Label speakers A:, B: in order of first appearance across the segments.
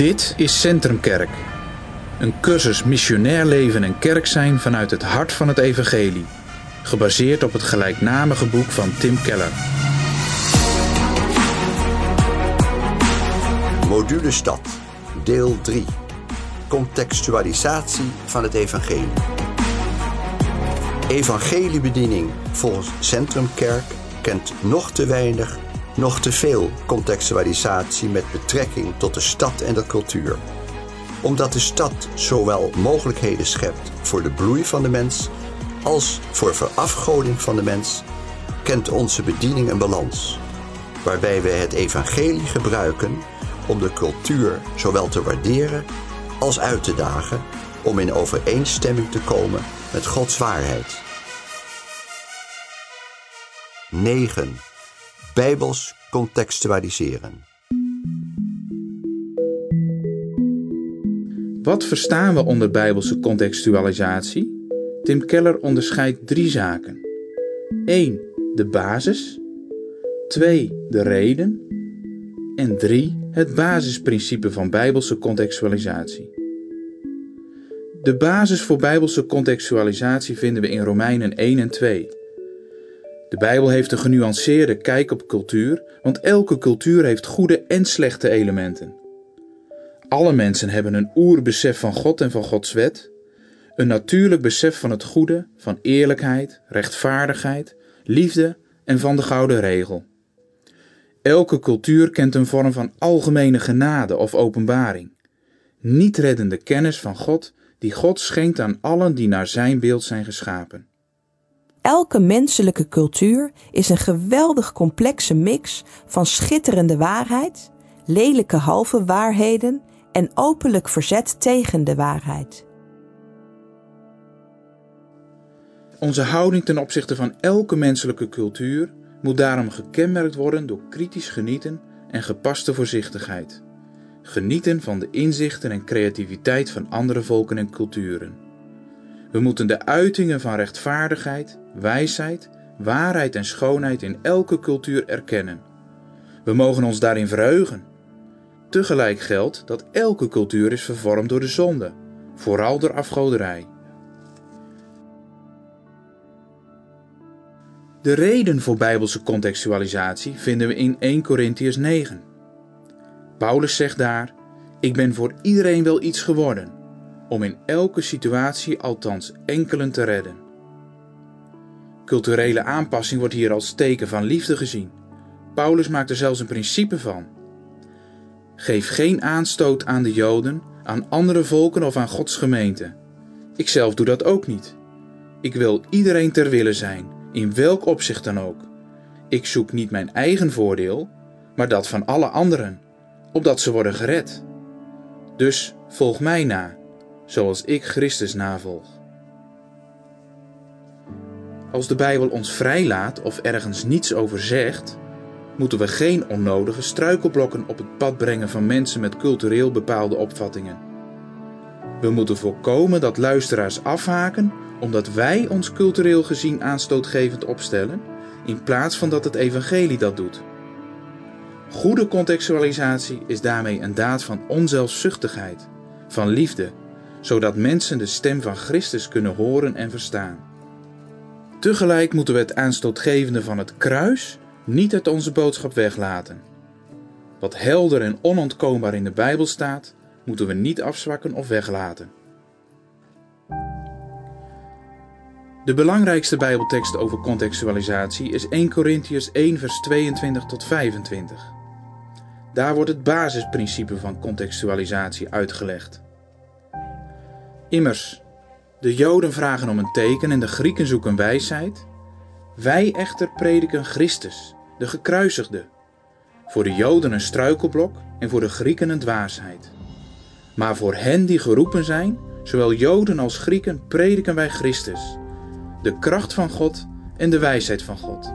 A: Dit is Centrumkerk. Een cursus missionair leven en kerk zijn vanuit het hart van het evangelie. Gebaseerd op het gelijknamige boek van Tim Keller.
B: Module Stad, deel 3. Contextualisatie van het evangelie. Evangeliebediening volgens Centrumkerk kent nog te weinig, nog te veel contextualisatie met betrekking tot de stad en de cultuur. Omdat de stad zowel mogelijkheden schept voor de bloei van de mens als voor verafgoding van de mens, kent onze bediening een balans, waarbij we het evangelie gebruiken om de cultuur zowel te waarderen als uit te dagen om in overeenstemming te komen met Gods waarheid. 9. Bijbels contextualiseren.
A: Wat verstaan we onder bijbelse contextualisatie? Tim Keller onderscheidt drie zaken. 1. De basis. 2. De reden. En 3. Het basisprincipe van bijbelse contextualisatie. De basis voor bijbelse contextualisatie vinden we in Romeinen 1 en 2. De Bijbel heeft een genuanceerde kijk op cultuur, want elke cultuur heeft goede en slechte elementen. Alle mensen hebben een oerbesef van God en van Gods wet, een natuurlijk besef van het goede, van eerlijkheid, rechtvaardigheid, liefde en van de gouden regel. Elke cultuur kent een vorm van algemene genade of openbaring, niet reddende kennis van God die God schenkt aan allen die naar zijn beeld zijn geschapen.
C: Elke menselijke cultuur is een geweldig complexe mix van schitterende waarheid, lelijke halve waarheden en openlijk verzet tegen de waarheid.
A: Onze houding ten opzichte van elke menselijke cultuur moet daarom gekenmerkt worden door kritisch genieten en gepaste voorzichtigheid. Genieten van de inzichten en creativiteit van andere volken en culturen. We moeten de uitingen van rechtvaardigheid, wijsheid, waarheid en schoonheid in elke cultuur erkennen. We mogen ons daarin verheugen. Tegelijk geldt dat elke cultuur is vervormd door de zonde, vooral door afgoderij. De reden voor bijbelse contextualisatie vinden we in 1 Corinthians 9. Paulus zegt daar: Ik ben voor iedereen wel iets geworden, om in elke situatie althans enkelen te redden. Culturele aanpassing wordt hier als teken van liefde gezien. Paulus maakt er zelfs een principe van. Geef geen aanstoot aan de Joden, aan andere volken of aan Gods gemeente. Ikzelf doe dat ook niet. Ik wil iedereen ter wille zijn, in welk opzicht dan ook. Ik zoek niet mijn eigen voordeel, maar dat van alle anderen, opdat ze worden gered. Dus volg mij na, zoals ik Christus navolg. Als de Bijbel ons vrijlaat of ergens niets over zegt, moeten we geen onnodige struikelblokken op het pad brengen van mensen met cultureel bepaalde opvattingen. We moeten voorkomen dat luisteraars afhaken omdat wij ons cultureel gezien aanstootgevend opstellen, in plaats van dat het evangelie dat doet. Goede contextualisatie is daarmee een daad van onzelfzuchtigheid, van liefde, zodat mensen de stem van Christus kunnen horen en verstaan. Tegelijk moeten we het aanstootgevende van het kruis niet uit onze boodschap weglaten. Wat helder en onontkoombaar in de Bijbel staat, moeten we niet afzwakken of weglaten. De belangrijkste Bijbeltekst over contextualisatie is 1 Corinthians 1 vers 22 tot 25. Daar wordt het basisprincipe van contextualisatie uitgelegd. Immers, de Joden vragen om een teken en de Grieken zoeken wijsheid. Wij echter prediken Christus, de gekruisigde. Voor de Joden een struikelblok en voor de Grieken een dwaasheid. Maar voor hen die geroepen zijn, zowel Joden als Grieken, prediken wij Christus, de kracht van God en de wijsheid van God.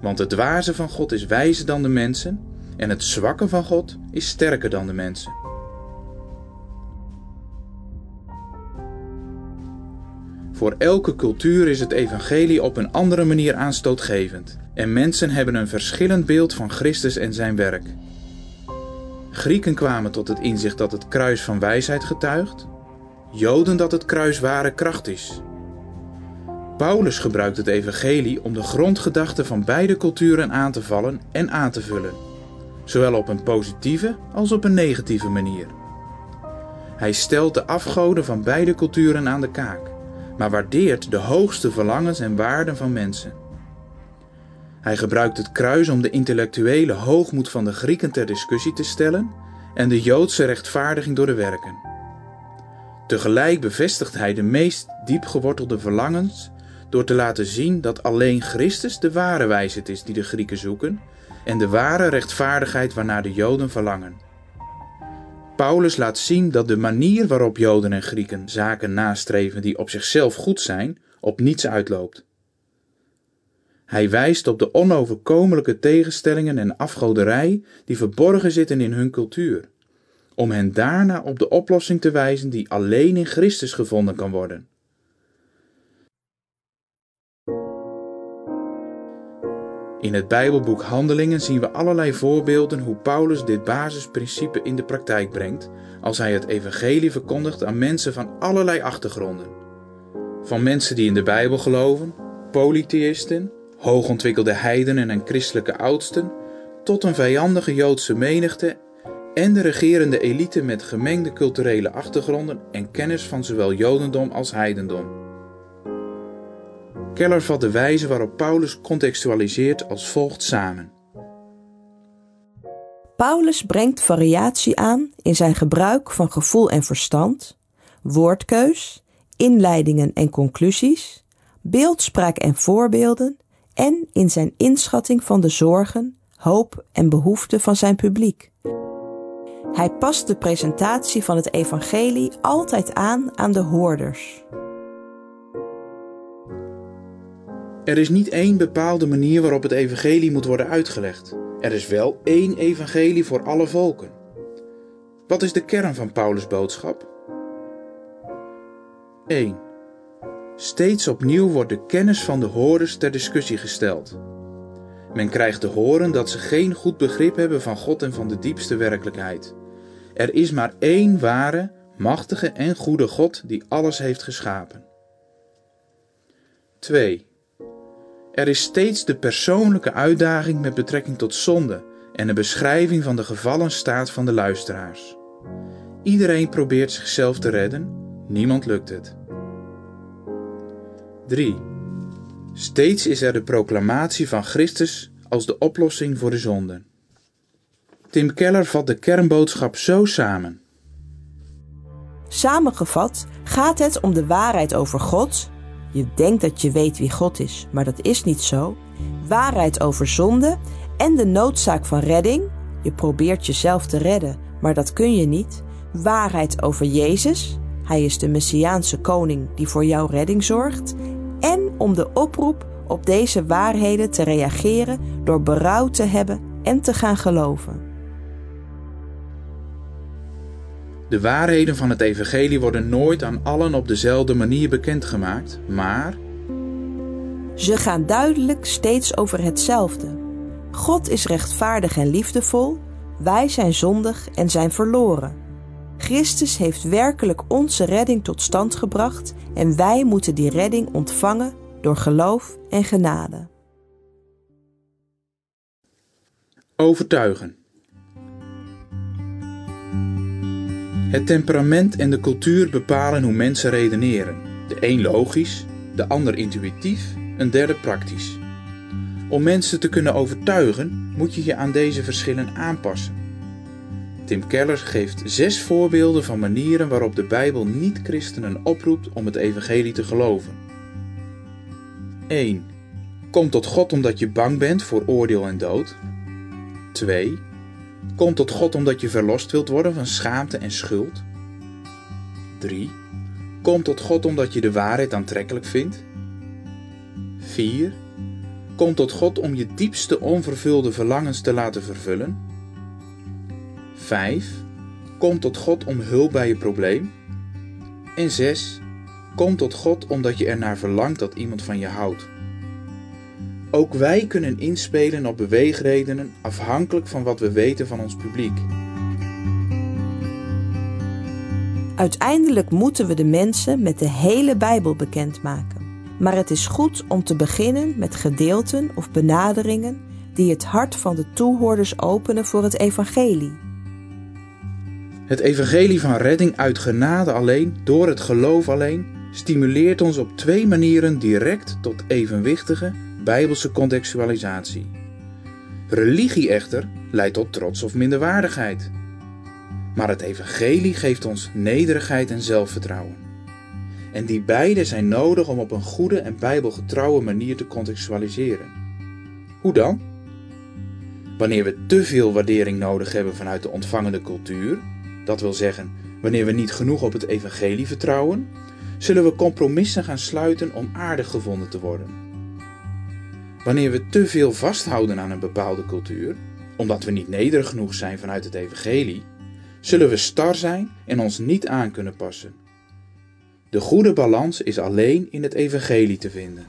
A: Want het dwaze van God is wijzer dan de mensen, en het zwakke van God is sterker dan de mensen. Voor elke cultuur is het evangelie op een andere manier aanstootgevend en mensen hebben een verschillend beeld van Christus en zijn werk. Grieken kwamen tot het inzicht dat het kruis van wijsheid getuigt, Joden dat het kruis ware kracht is. Paulus gebruikt het evangelie om de grondgedachten van beide culturen aan te vallen en aan te vullen, zowel op een positieve als op een negatieve manier. Hij stelt de afgoden van beide culturen aan de kaak, maar waardeert de hoogste verlangens en waarden van mensen. Hij gebruikt het kruis om de intellectuele hoogmoed van de Grieken ter discussie te stellen en de Joodse rechtvaardiging door de werken. Tegelijk bevestigt hij de meest diep gewortelde verlangens door te laten zien dat alleen Christus de ware wijsheid is die de Grieken zoeken en de ware rechtvaardigheid waarnaar de Joden verlangen. Paulus laat zien dat de manier waarop Joden en Grieken zaken nastreven die op zichzelf goed zijn, op niets uitloopt. Hij wijst op de onoverkomelijke tegenstellingen en afgoderij die verborgen zitten in hun cultuur, om hen daarna op de oplossing te wijzen die alleen in Christus gevonden kan worden. In het Bijbelboek Handelingen zien we allerlei voorbeelden hoe Paulus dit basisprincipe in de praktijk brengt als hij het evangelie verkondigt aan mensen van allerlei achtergronden. Van mensen die in de Bijbel geloven, polytheïsten, hoogontwikkelde heidenen en christelijke oudsten, tot een vijandige Joodse menigte en de regerende elite met gemengde culturele achtergronden en kennis van zowel Jodendom als heidendom. Keller vat de wijze waarop Paulus contextualiseert als volgt samen.
C: Paulus brengt variatie aan in zijn gebruik van gevoel en verstand, woordkeus, inleidingen en conclusies, beeldspraak en voorbeelden en in zijn inschatting van de zorgen, hoop en behoeften van zijn publiek. Hij past de presentatie van het evangelie altijd aan aan de hoorders.
A: Er is niet één bepaalde manier waarop het evangelie moet worden uitgelegd. Er is wel één evangelie voor alle volken. Wat is de kern van Paulus' boodschap? 1. Steeds opnieuw wordt de kennis van de horens ter discussie gesteld. Men krijgt te horen dat ze geen goed begrip hebben van God en van de diepste werkelijkheid. Er is maar één ware, machtige en goede God die alles heeft geschapen. 2. Er is steeds de persoonlijke uitdaging met betrekking tot zonde en een beschrijving van de gevallen staat van de luisteraars. Iedereen probeert zichzelf te redden, niemand lukt het. 3. Steeds is er de proclamatie van Christus als de oplossing voor de zonden. Tim Keller vat de kernboodschap zo samen.
C: Samengevat gaat het om de waarheid over God je denkt dat je weet wie God is, maar dat is niet zo. Waarheid over zonde en de noodzaak van redding. Je probeert jezelf te redden, maar dat kun je niet. Waarheid over Jezus. Hij is de Messiaanse koning die voor jouw redding zorgt. En om de oproep op deze waarheden te reageren door berouw te hebben en te gaan geloven.
A: De waarheden van het evangelie worden nooit aan allen op dezelfde manier bekendgemaakt, maar
C: ze gaan duidelijk steeds over hetzelfde. God is rechtvaardig en liefdevol, wij zijn zondig en zijn verloren. Christus heeft werkelijk onze redding tot stand gebracht en wij moeten die redding ontvangen door geloof en genade.
A: Overtuigen. Het temperament en de cultuur bepalen hoe mensen redeneren. De een logisch, de ander intuïtief, een derde praktisch. Om mensen te kunnen overtuigen, moet je je aan deze verschillen aanpassen. Tim Keller geeft zes voorbeelden van manieren waarop de Bijbel niet-christenen oproept om het evangelie te geloven. 1. Kom tot God omdat je bang bent voor oordeel en dood. 2. Kom tot God omdat je verlost wilt worden van schaamte en schuld. 3. Kom tot God omdat je de waarheid aantrekkelijk vindt. 4. Kom tot God om je diepste onvervulde verlangens te laten vervullen. 5. Kom tot God om hulp bij je probleem. En 6. Kom tot God omdat je ernaar verlangt dat iemand van je houdt. Ook wij kunnen inspelen op beweegredenen afhankelijk van wat we weten van ons publiek.
C: Uiteindelijk moeten we de mensen met de hele Bijbel bekendmaken. Maar het is goed om te beginnen met gedeelten of benaderingen die het hart van de toehoorders openen voor het evangelie.
A: Het evangelie van redding uit genade alleen, door het geloof alleen, stimuleert ons op twee manieren direct tot evenwichtige bijbelse contextualisatie. Religie echter leidt tot trots of minderwaardigheid. Maar het evangelie geeft ons nederigheid en zelfvertrouwen. En die beide zijn nodig om op een goede en bijbelgetrouwe manier te contextualiseren. Hoe dan? Wanneer we te veel waardering nodig hebben vanuit de ontvangende cultuur, dat wil zeggen wanneer we niet genoeg op het evangelie vertrouwen, zullen we compromissen gaan sluiten om aardig gevonden te worden. Wanneer we te veel vasthouden aan een bepaalde cultuur, omdat we niet nederig genoeg zijn vanuit het evangelie, zullen we star zijn en ons niet aan kunnen passen. De goede balans is alleen in het evangelie te vinden.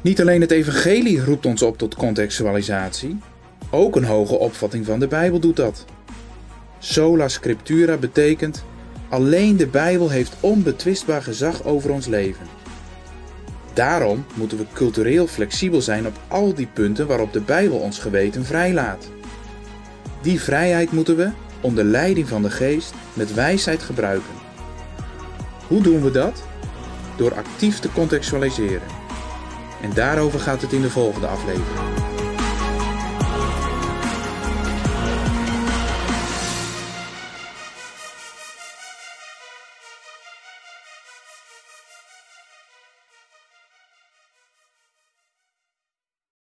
A: Niet alleen het evangelie roept ons op tot contextualisatie, ook een hoge opvatting van de Bijbel doet dat. Sola scriptura betekent alleen de Bijbel heeft onbetwistbaar gezag over ons leven. Daarom moeten we cultureel flexibel zijn op al die punten waarop de Bijbel ons geweten vrijlaat. Die vrijheid moeten we, onder leiding van de Geest, met wijsheid gebruiken. Hoe doen we dat? Door actief te contextualiseren. En daarover gaat het in de volgende aflevering.